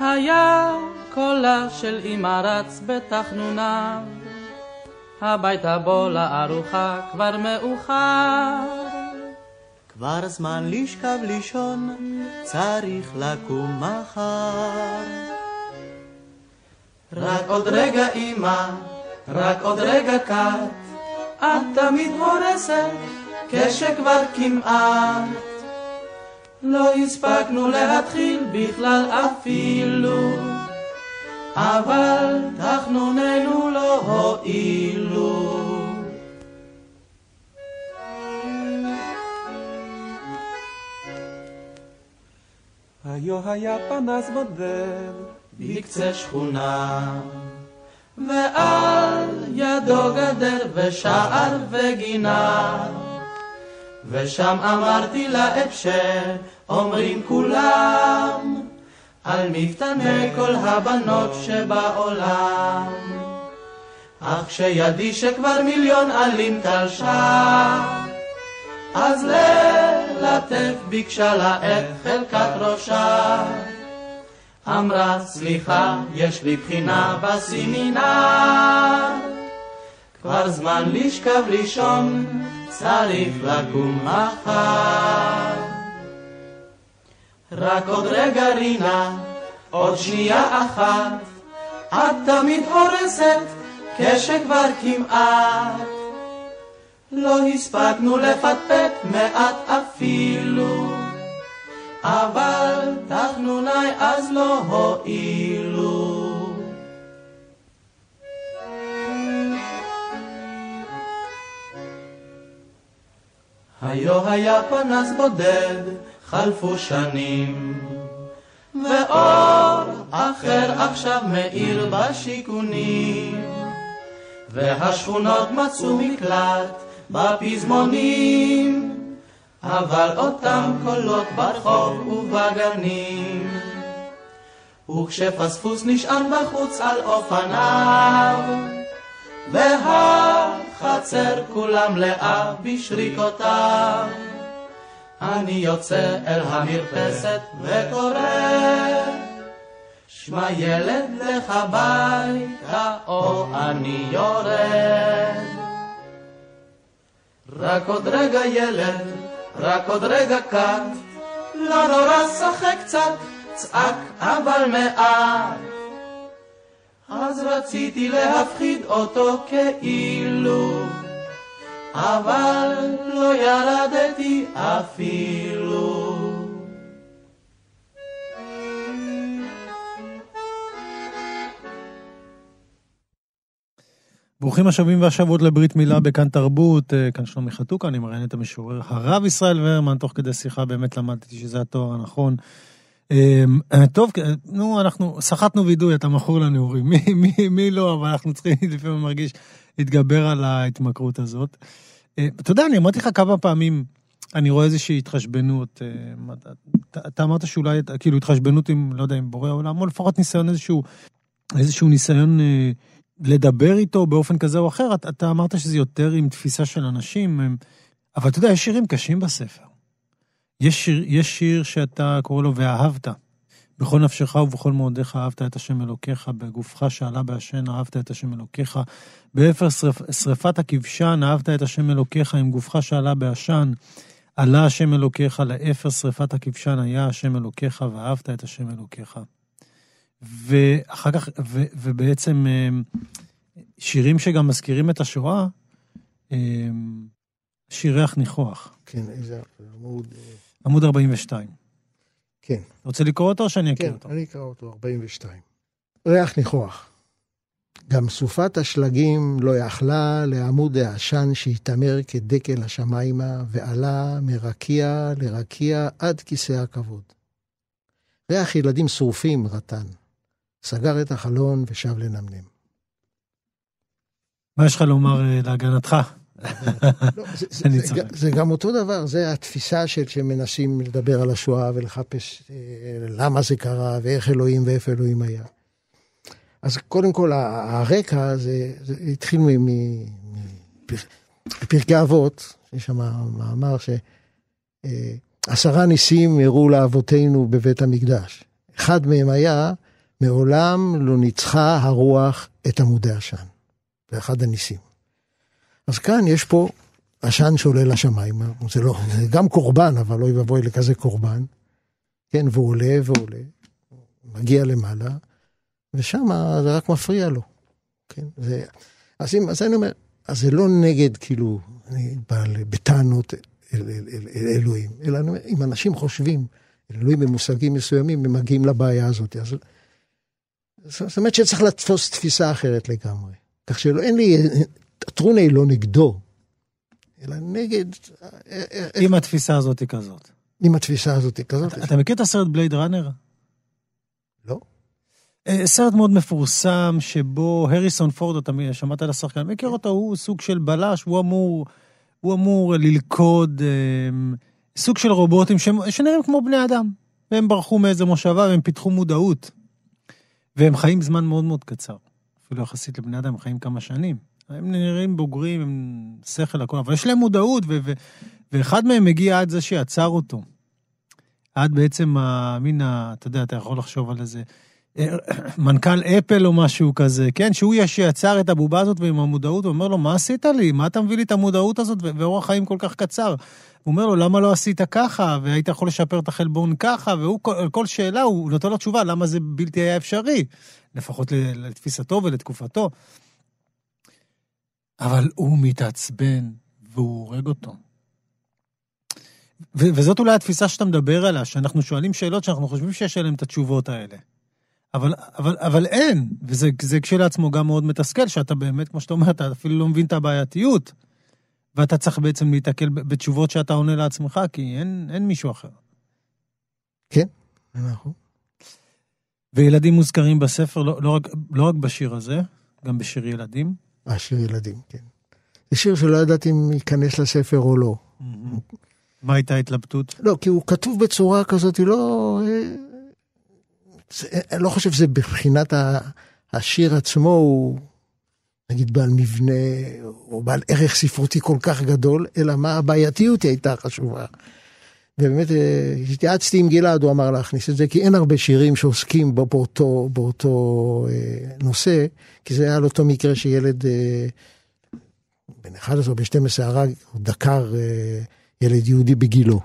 היה קולה של אמא רץ בתחנוניו, הביתה בוא לארוחה כבר מאוחר. כבר זמן לשכב לישון, צריך לקום מחר. רק עוד רגע אמא, רק עוד רגע קט, את תמיד הורסת כשכבר כמעט. לא הספקנו להתחיל בכלל אפילו, אבל תחנוננו לא הועילו. היו היה פנס בודד, בקצה שכונה, ועל ידו גדר ושער וגינה. ושם אמרתי לה את שאומרים כולם, על מפתני כל הבנות שבעולם. אך כשידי שכבר מיליון עלים תלשה, אז ללטף ביקשה לה את חלקת ראשה. אמרה, סליחה, יש לי בחינה בסמינר. כבר זמן לשכב לישון, צריך לקום מחר. רק עוד רגע רינה, עוד שנייה אחת, את תמיד הורסת כשכבר כמעט. לא הספקנו לפטפט מעט אפילו, אבל תחנוני אז לא הועילו. היו היה פנס בודד, חלפו שנים, ואור אחר עכשיו מאיר בשיכונים, והשכונות מצאו מקלט בפזמונים, אבל אותם קולות ברחוב ובגנים. וכשפספוס נשען בחוץ על אופניו, והחצר כולה מלאה בשריקותיו. אני יוצא אל המרפסת וקורא, שמע ילד לך ביתה או אני יורד. רק עוד רגע ילד, רק עוד רגע קט, לא נורא שחק קצת, צעק אבל מעט. אז רציתי להפחיד אותו כאילו, אבל לא ירדתי אפילו. ברוכים השבים והשבות לברית מילה בכאן תרבות, אה, כאן שלומי חתוקה, אני מראיין את המשורר הרב ישראל ורמן, תוך כדי שיחה באמת למדתי שזה התואר הנכון. אה, טוב, אה, נו, אנחנו סחטנו וידוי, אתה מכור לנעורים, מי, מי, מי לא, אבל אנחנו צריכים לפעמים מרגיש להתגבר על ההתמכרות הזאת. אתה יודע, אני אמרתי לך כמה פעמים, אני רואה איזושהי התחשבנות, אתה, אתה אמרת שאולי, כאילו התחשבנות עם, לא יודע, עם בורא עולם, או לפחות ניסיון איזשהו, איזשהו ניסיון... לדבר איתו באופן כזה או אחר, אתה, אתה אמרת שזה יותר עם תפיסה של אנשים, אבל אתה יודע, יש שירים קשים בספר. יש שיר, יש שיר שאתה קורא לו ואהבת. בכל נפשך ובכל מאודיך אהבת את השם אלוקיך, בגופך שעלה בעשן אהבת את השם אלוקיך, באפר שרפ, שרפת הכבשן אהבת את השם אלוקיך, עם גופך שעלה בעשן, עלה השם אלוקיך, לאפר שרפת הכבשן היה השם אלוקיך, ואהבת את השם אלוקיך. ואחר כך, ו, ובעצם אה, שירים שגם מזכירים את השואה, אה, שירי ניחוח. כן, איזה עמוד... עמוד 42. כן. רוצה לקרוא אותו או שאני אקריא כן, אותו? כן, אני אקרא אותו, 42. ריח ניחוח. גם סופת השלגים לא יכלה לעמוד העשן שהתעמר כדקל השמיימה, ועלה מרקיע לרקיע עד כיסא הכבוד. ריח ילדים שרופים רטן. סגר את החלון ושב לנמנם. מה יש לך לומר אה, להגנתך? לא, זה, גם אותו דבר, זה התפיסה של שמנסים לדבר על השואה ולחפש אה, למה זה קרה ואיך אלוהים ואיפה אלוהים היה. אז קודם כל הרקע זה, זה התחיל בפרקי אבות, יש שם מאמר ש... אה, ניסים הראו לאבותינו בבית המקדש. אחד מהם היה, מעולם לא ניצחה הרוח את עמודי עשן. זה אחד הניסים. אז כאן יש פה עשן שעולה לשמיים, זה לא, זה גם קורבן, אבל אוי ואבוי לכזה קורבן. כן, והוא עולה ועולה, מגיע למעלה, ושם זה רק מפריע לו. כן, זה, אז, אם, אז אני אומר, אז זה לא נגד, כאילו, אני בא בטענות אל, אל, אל, אל אלוהים, אלא אני אומר, אם אנשים חושבים, אלוהים במושגים מסוימים, הם מגיעים לבעיה הזאת. אז, זאת אומרת שצריך לתפוס תפיסה אחרת לגמרי. כך שאין לי, הטרונה היא לא נגדו, אלא נגד... אם התפיסה הזאת היא כזאת. אם התפיסה הזאת היא כזאת. אתה, מכיר את הסרט בלייד ראנר? לא. אה, סרט מאוד מפורסם שבו הריסון פורד, אתה שמעת על השחקן, מכיר אותו, הוא סוג של בלש, הוא אמור, הוא אמור ללכוד אה, סוג של רובוטים שנראים כמו בני אדם. והם ברחו מאיזה מושבה והם פיתחו מודעות. והם חיים זמן מאוד מאוד קצר. אפילו יחסית לבני אדם, הם חיים כמה שנים. הם נראים בוגרים, הם שכל הכל, אבל יש להם מודעות, ו- ו- ואחד מהם מגיע עד זה שיצר אותו. עד בעצם המין, אתה יודע, אתה יכול לחשוב על איזה אה, מנכ"ל אפל או משהו כזה, כן? שהוא שיצר את הבובה הזאת ועם המודעות, הוא אומר לו, מה עשית לי? מה אתה מביא לי את המודעות הזאת ואורח חיים כל כך קצר? הוא אומר לו, למה לא עשית ככה? והיית יכול לשפר את החלבון ככה? והוא, על כל שאלה, הוא נותן לו תשובה, למה זה בלתי היה אפשרי? לפחות לתפיסתו ולתקופתו. אבל הוא מתעצבן והוא הורג אותו. ו- וזאת אולי התפיסה שאתה מדבר עליה, שאנחנו שואלים שאלות שאנחנו חושבים שיש עליהן את התשובות האלה. אבל, אבל, אבל אין, וזה כשלעצמו גם מאוד מתסכל, שאתה באמת, כמו שאתה אומר, אתה אפילו לא מבין את הבעייתיות, ואתה צריך בעצם להתקל בתשובות שאתה עונה לעצמך, כי אין, אין מישהו אחר. כן, נכון. וילדים מוזכרים בספר, לא, לא, רק, לא רק בשיר הזה, גם בשיר ילדים. אה, שיר ילדים, כן. זה שיר שלא ידעתי אם ייכנס לספר או לא. מה הייתה ההתלבטות? לא, כי הוא כתוב בצורה כזאת, לא... אה, זה, אני לא חושב שזה בבחינת השיר עצמו, הוא נגיד בעל מבנה או בעל ערך ספרותי כל כך גדול, אלא מה הבעייתיות הייתה חשובה. ובאמת אה, התייעצתי עם גלעד, הוא אמר להכניס את זה, כי אין הרבה שירים שעוסקים בו באותו, באותו אה, נושא, כי זה היה על אותו מקרה שילד אה, בן 11 או בן 12 הרג, הוא דקר אה, ילד יהודי בגילו.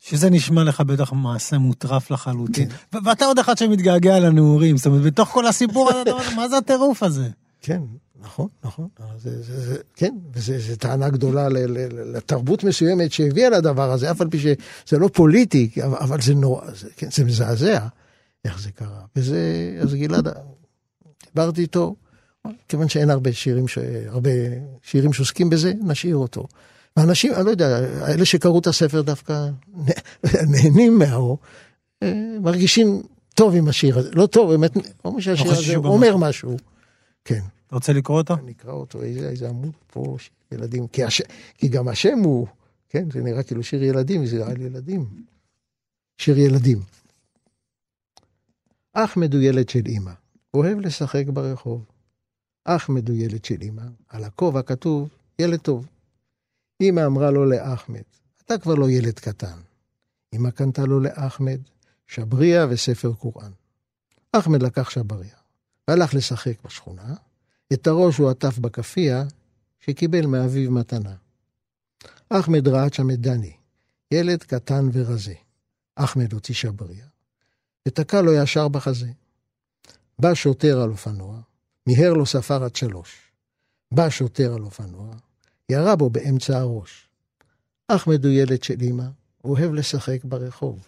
שזה נשמע לך בטח מעשה מוטרף לחלוטין. כן. ואתה עוד אחד שמתגעגע לנעורים, זאת אומרת, בתוך כל הסיפור הזה, מה זה הטירוף הזה? כן, נכון, נכון. זה, זה, זה, כן, וזו טענה גדולה ל, ל, לתרבות מסוימת שהביאה לדבר הזה, אף על פי שזה לא פוליטי, אבל זה נורא, זה, כן, זה מזעזע איך זה קרה. וזה, אז גלעד, דיברתי איתו, כיוון שאין הרבה שירים, ש, הרבה שירים שעוסקים בזה, נשאיר אותו. ואנשים, אני לא יודע, אלה שקראו את הספר דווקא נהנים מהאור, אה, מרגישים טוב עם השיר הזה, לא טוב, באמת, אומר שהשיר לא הזה אומר משהו. כן. אתה רוצה לקרוא אותו? אני אקרא אותו, איזה, איזה עמוד פה, ילדים, כי, הש... כי גם השם הוא, כן, זה נראה כאילו שיר ילדים, זה על ילדים. שיר ילדים. אחמד הוא ילד של אימא, אוהב לשחק ברחוב. אחמד הוא ילד של אימא, על הכובע כתוב, ילד טוב. אמא אמרה לו לאחמד, אתה כבר לא ילד קטן. אמא קנתה לו לאחמד שבריה וספר קוראן. אחמד לקח שבריה, והלך לשחק בשכונה, את הראש הוא עטף בכאפיה שקיבל מאביו מתנה. אחמד רעד שם את דני, ילד קטן ורזה. אחמד הוציא שבריה, ותקע לו ישר בחזה. בא שוטר על אופנוע, מיהר לו ספר עד שלוש. בא שוטר על אופנוע, ירה בו באמצע הראש. אחמד הוא ילד של אמא, אוהב לשחק ברחוב.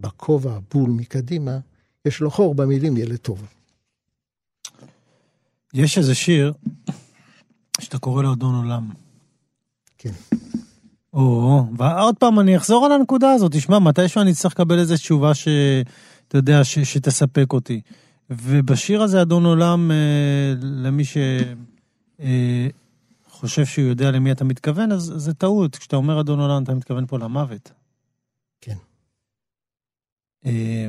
בכובע בול מקדימה, יש לו חור במילים ילד טוב. יש איזה שיר שאתה קורא לו אדון עולם. כן. או, ועוד פעם אני אחזור על הנקודה הזאת, תשמע, מתישהו אני צריך לקבל איזו תשובה שאתה יודע, ש, שתספק אותי. ובשיר הזה, אדון עולם, אה, למי ש... אה, חושב שהוא יודע למי אתה מתכוון, אז זה טעות. כשאתה אומר אדון עולם, אתה מתכוון פה למוות. כן. אה,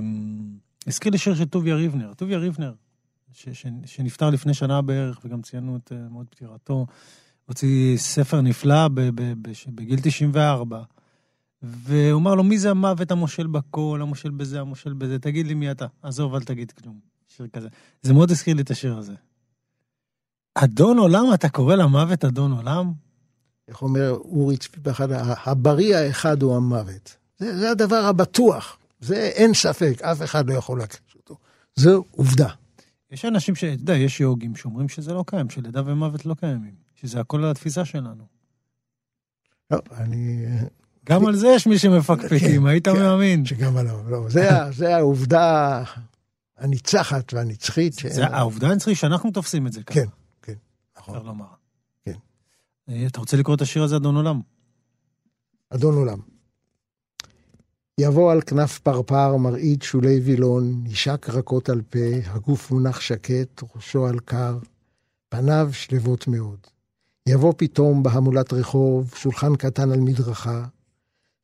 הזכיר לי שיר של טוביה ריבנר. טוביה ריבנר, ש, ש, שנפטר לפני שנה בערך, וגם ציינו את uh, מועד פטירתו, הוציא ספר נפלא ב, ב, ב, בגיל 94, והוא אמר לו, מי זה המוות המושל בקול, המושל בזה, המושל בזה, תגיד לי מי אתה. עזוב, אל תגיד כלום. שיר כזה. זה מאוד הזכיר לי את השיר הזה. אדון עולם, אתה קורא למוות אדון עולם? איך אומר אורי צבי באחד, הבריא האחד הוא המוות. זה, זה הדבר הבטוח, זה אין ספק, אף אחד לא יכול להכחיש אותו. זו עובדה. יש אנשים ש... אתה יודע, יש יוגים שאומרים שזה לא קיים, שלידה ומוות לא קיימים. שזה הכל על התפיסה שלנו. לא, אני... גם על זה יש מי שמפקפקים, כן, היית כן. מאמין. שגם עליו, לא, זה, זה העובדה הניצחת והנצחית. זה העובדה הנצחית שאנחנו תופסים את זה ככה. כן, כן, נכון. אפשר לומר. כן. אה, אתה רוצה לקרוא את השיר הזה, אדון עולם? אדון עולם. יבוא על כנף פרפר, מרעיד שולי וילון, נשק רכות על פה, הגוף מונח שקט, ראשו על קר, פניו שלוות מאוד. יבוא פתאום בהמולת רחוב, שולחן קטן על מדרכה,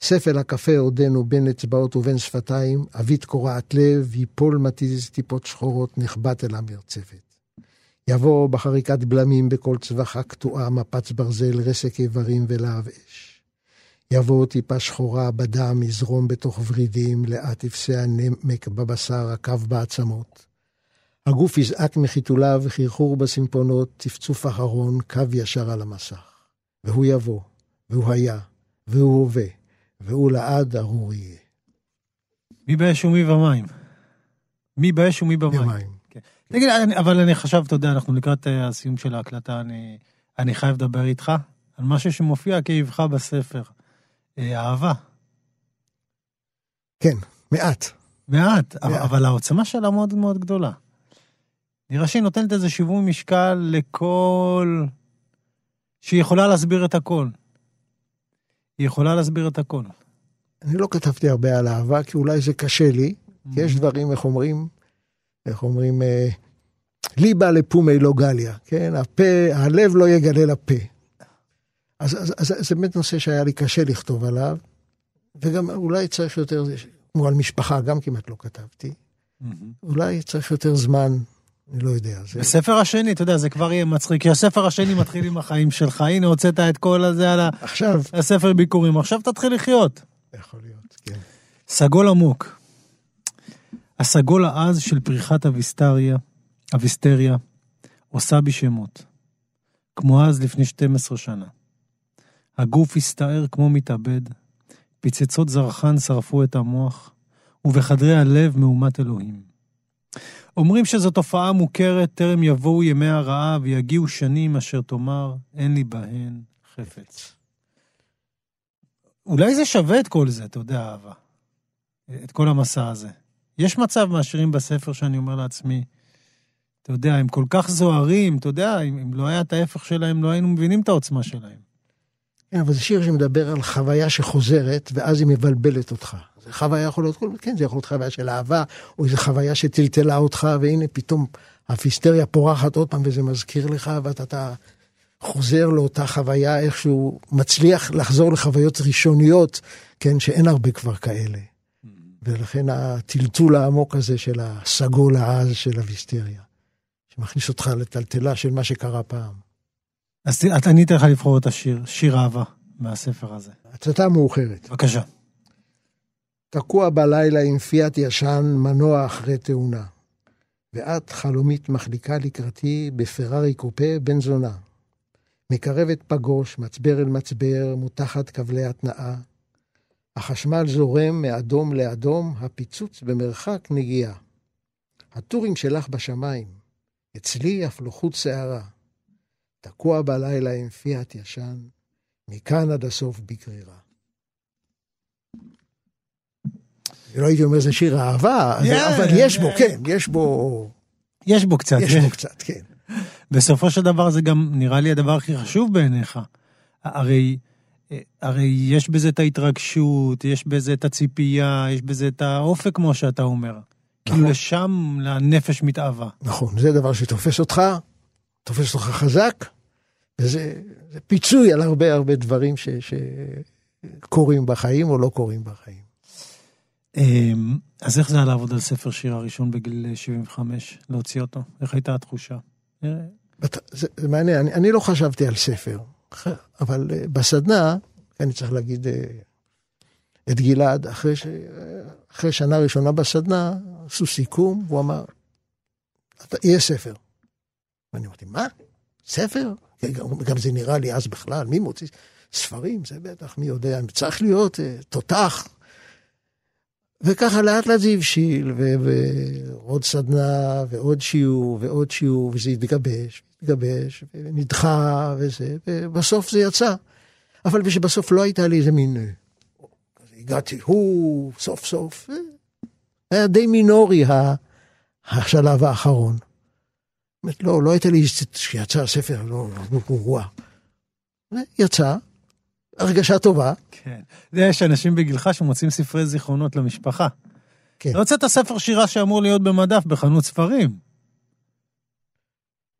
ספל הקפה עודנו בין אצבעות ובין שפתיים, אבית קורעת לב, יפול מתיז טיפות שחורות, נחבט אל המרצפת. יבוא בחריקת בלמים בכל צווחה קטועה, מפץ ברזל, רסק איברים ולהב אש. יבוא טיפה שחורה בדם, יזרום בתוך ורידים, לאט יפסע הנמק בבשר, הקו בעצמות. הגוף יזעק מחיתוליו, חרחור בסימפונות, צפצוף אחרון, קו ישר על המסך. והוא יבוא, והוא היה, והוא הווה, והוא לעד ארור יהיה. מי באש ומי במים? מי באש ומי במים? במים. תגיד, אני- אבל אני חשב, אתה יודע, אנחנו לקראת אה, הסיום של ההקלטה, אני, אני חייב לדבר איתך על משהו שמופיע כאבך בספר. אה, אהבה. כן, מעט. מעט, מעט. אבל העוצמה שלה מאוד מאוד גדולה. נראה שהיא נותנת איזה שיווי משקל לכל... שהיא יכולה להסביר את הכל. היא יכולה להסביר את הכל. אני לא כתבתי הרבה על אהבה, כי אולי זה קשה לי, כי Mm. יש דברים, איך אומרים, איך אומרים, אה, ליבה לפומי לא גליה, כן? הפה, הלב לא יגלה לפה. אז, אז, אז זה באמת נושא שהיה לי קשה לכתוב עליו, וגם אולי צריך יותר, כמו על משפחה, גם כמעט לא כתבתי. אולי צריך יותר זמן, אני לא יודע. זה... בספר השני, אתה יודע, זה כבר יהיה מצחיק, כי הספר השני מתחיל עם החיים שלך. הנה, הוצאת את כל הזה על ה- עכשיו, הספר ביקורים, עכשיו תתחיל לחיות. יכול להיות, כן. סגול עמוק. הסגול העז של פריחת אביסטריה, אביסטריה, עושה בי שמות. כמו אז לפני 12 שנה. הגוף הסתער כמו מתאבד, פיצצות זרחן שרפו את המוח, ובחדרי הלב מהומת אלוהים. אומרים שזו תופעה מוכרת, טרם יבואו ימי הרעה ויגיעו שנים אשר תאמר, אין לי בהן חפץ. אולי זה שווה את כל זה, אתה יודע, אהבה. את כל המסע הזה. יש מצב מהשירים בספר שאני אומר לעצמי, אתה יודע, הם כל כך זוהרים, אתה יודע, אם, אם לא היה את ההפך שלהם, לא היינו מבינים את העוצמה שלהם. כן, אבל זה שיר שמדבר על חוויה שחוזרת, ואז היא מבלבלת אותך. זה חוויה יכול להיות, כן, זה יכול להיות חוויה של אהבה, או איזו חוויה שטלטלה אותך, והנה פתאום הפיסטריה פורחת עוד פעם, וזה מזכיר לך, ואתה אתה חוזר לאותה חוויה, איכשהו מצליח לחזור לחוויות ראשוניות, כן, שאין הרבה כבר כאלה. ולכן הטלטול העמוק הזה של הסגול העז של הוויסטריה, שמכניס אותך לטלטלה של מה שקרה פעם. אז אני אתן לך לבחור את השיר, שיר אהבה, מהספר הזה. הצתה מאוחרת. בבקשה. תקוע בלילה עם פיאט ישן, מנוע אחרי תאונה. ואת חלומית מחליקה לקראתי בפרארי קופה בן זונה. מקרבת פגוש, מצבר אל מצבר, מותחת כבלי התנאה. החשמל זורם מאדום לאדום, הפיצוץ במרחק נגיעה. הטורים שלך בשמיים, אצלי אף לא חוט שערה. תקוע בלילה עם פיאט ישן, מכאן עד הסוף בגרירה. לא הייתי אומר זה שיר אהבה, Yeah, אבל יש בו, yeah. כן, יש בו, יש בו קצת. יש בו קצת, כן. בסופו של דבר זה גם נראה לי הדבר הכי חשוב בעיניך. הרי, הרי יש בזה את ההתרגשות, יש בזה את הציפייה, יש בזה את האופק, כמו שאתה אומר. כאילו נכון. לשם הנפש מתאווה. נכון, זה דבר שתופס אותך, תופס אותך חזק, וזה זה פיצוי על הרבה הרבה דברים ש, שקורים בחיים או לא קורים בחיים. אמ, אז איך זה היה לעבוד על ספר שיר הראשון בגיל 75, להוציא אותו? איך הייתה התחושה? זה, זה מעניין, אני, אני לא חשבתי על ספר, אבל אה, בסדנה, אני צריך להגיד, אה, את גלעד, אחרי, ש... אחרי שנה ראשונה בסדנה, עשו סיכום, הוא אמר, "אתה- יהיה ספר. ואני אמרתי, מה? ספר? גם, גם זה נראה לי אז בכלל, מי מוציא ספרים? זה בטח, מי יודע, צריך להיות אה, תותח. וככה לאט לאט זה הבשיל, ו- ועוד סדנה, ועוד שיעור, ועוד שיעור, וזה התגבש, התגבש, ונדחה, וזה, ובסוף זה יצא. אבל שבסוף לא הייתה לי איזה מין... הגעתי, הוא, סוף סוף, אה, היה די מינורי השלב האחרון. באמת, לא, לא הייתה לי שיצא הספר, לא, לא, וואו. יצא, הרגשה טובה, כן. יש אנשים בגילך שמוצאים ספרי זיכרונות למשפחה. כן. לא הוצאת ספר שירה שאמור להיות במדף בחנות ספרים.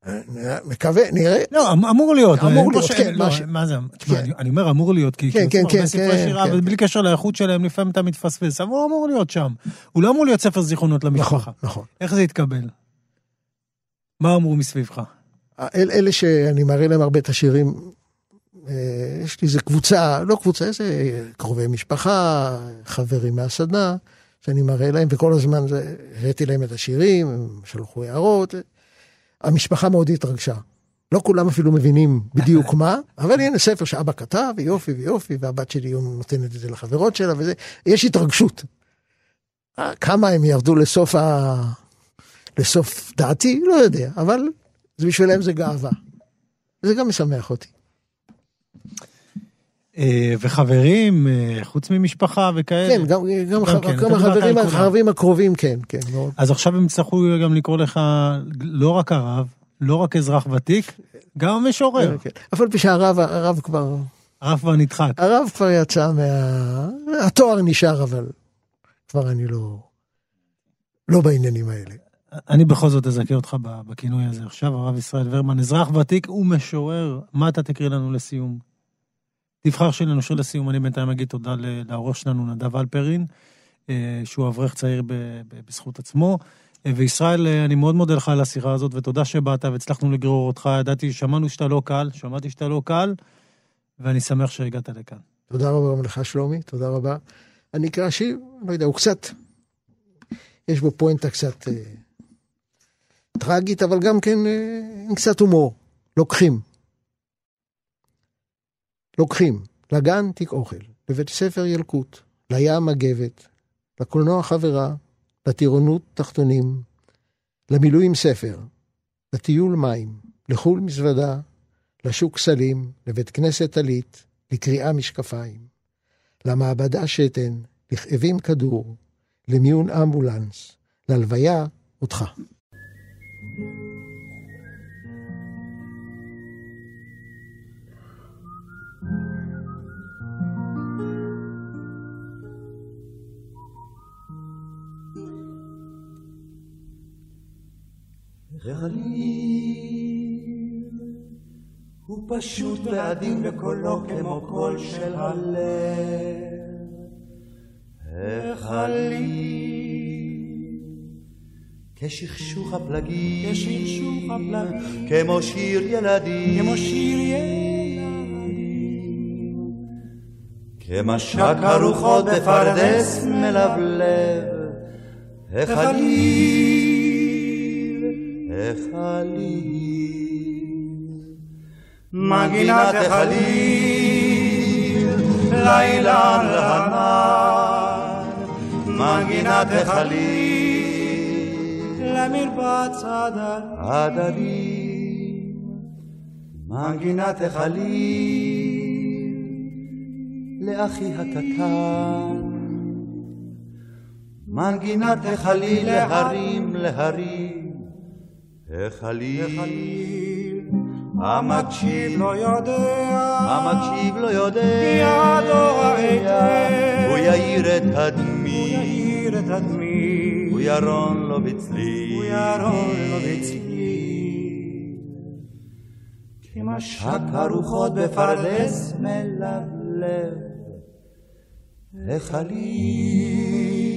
אה, מקווה, נראה. לא, אמ- אמור להיות. אמור להיות, כן, לא, מה זה, תשמע, כן. אני- אומר אמור להיות, כי כן, כן, כן, ספרי כן, שירה, כן. ובלי קשר לאיכות שלהם, לפעמים אתה מתפספס, אבל הוא אמור להיות שם. הוא לא אמור להיות ספר זיכרונות נכון, למשפחה. נכון. איך זה התקבל? מה אמרו מסביבך? אל, אלה שאני מראה להם הרבה את השירים, אה, יש לי איזה קבוצה, לא קבוצה, איזה קרובי משפחה, חברים מהסדנה, שאני מראה להם, וכל הזמן זה- הראיתי להם את השירים, הם שלחו הערות. המשפחה מאוד התרגשה. לא כולם אפילו מבינים בדיוק מה, אבל הנה ספר שאבא כתב, ויופי ויופי, והבת שלי נותנת את זה לחברות שלה, וזה, יש התרגשות. אה, כמה הם ירדו לסוף, ה... לסוף דעתי, לא יודע, אבל בשבילם זה גאווה. זה גם משמח אותי. אה, וחברים, אה, חוץ ממשפחה וכאלה? כן, גם, גם, גם כן, גם החברים. החברים הקרובים, כן, כן, מאוד. אז עכשיו הם יצטרכו גם לקרוא לך לא רק הרב, לא רק אזרח ותיק, גם המשורר. כן. אף על פי שהרב הרב כבר, הרב כבר נדחק. הרב כבר יצא מה... התואר נשאר, אבל כבר אני לא, לא בעניינים האלה. אני בכל זאת אזכה אותך בכינוי הזה עכשיו, הרב ישראל ורמן, אזרח ותיק ומשורר. מה אתה תקריא לנו לסיום? תבחר שלנו שיר לסיום, אני בינתיים אגיד תודה לעורך שלנו, נדב אלפרין, אה, שהוא אברך צעיר בזכות עצמו. אה, וישראל, אה, אני מאוד מודה לך על השיחה הזאת, ותודה שבאת והצלחנו לגרור אותך. ידעתי, שמענו שאתה לא קל, שמעתי שאתה לא קל, ואני שמח שהגעת לכאן. תודה רבה גם לך, שלומי, תודה רבה. אני אקרא שיר, לא יודע, הוא קצת, יש בו פואנטה קצת טרגית, אבל גם כן אה, עם קצת הומור. לוקחים. לוקחים. לגן תיק אוכל, לבית ספר ילקוט, לים מגבת, לקולנוע חברה, לטירונות תחתונים, למילואים ספר, לטיול מים, לחו"ל מזוודה, לשוק סלים, לבית כנסת טלית, לקריאה משקפיים, למעבדה שתן, לכאבים כדור, למיון אמבולנס, ללוויה אותך. הוא פשוט ועדין בקולו כמו קול של הלב. החליל כשכשוך הפלגים, כשכשוך הפלגים, כמו שיר ילדים, כמו שיר ילדים, כמשק הרוחות בפרדס מלבלב, החליל, החליל, מגינת החליל, לילה להנן, מגינת החליל, למרבץ הדרים, מגינת החליל, לאחי הקטן. מנגינת החליל להרים להרים, החליל, המקשיב לא יודע, המקשיב לא יודע, ידו היטב, הוא יאיר את הדמי, הוא יאיר את הדמי, הוא ירון לו בצלי, הוא ירון לו בצלי, כמשק הרוחות בפרדס מלבלב, החליל,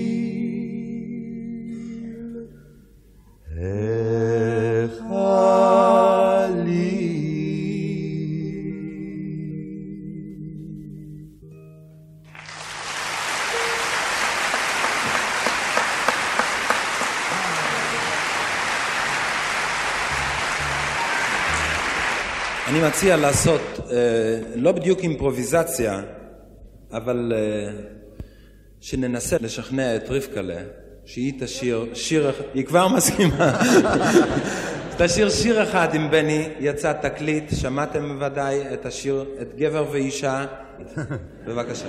מציע לעשות אה, לא בדיוק אימפרוביזציה, אבל אה, שננסה לשכנע את רבקלה שהיא תשאיר שיר, היא כבר מסכימה. תשאיר שיר אחד עם בני, יצא תקליט, שמעתם בוודאי את השיר, את גבר ואישה. בבקשה.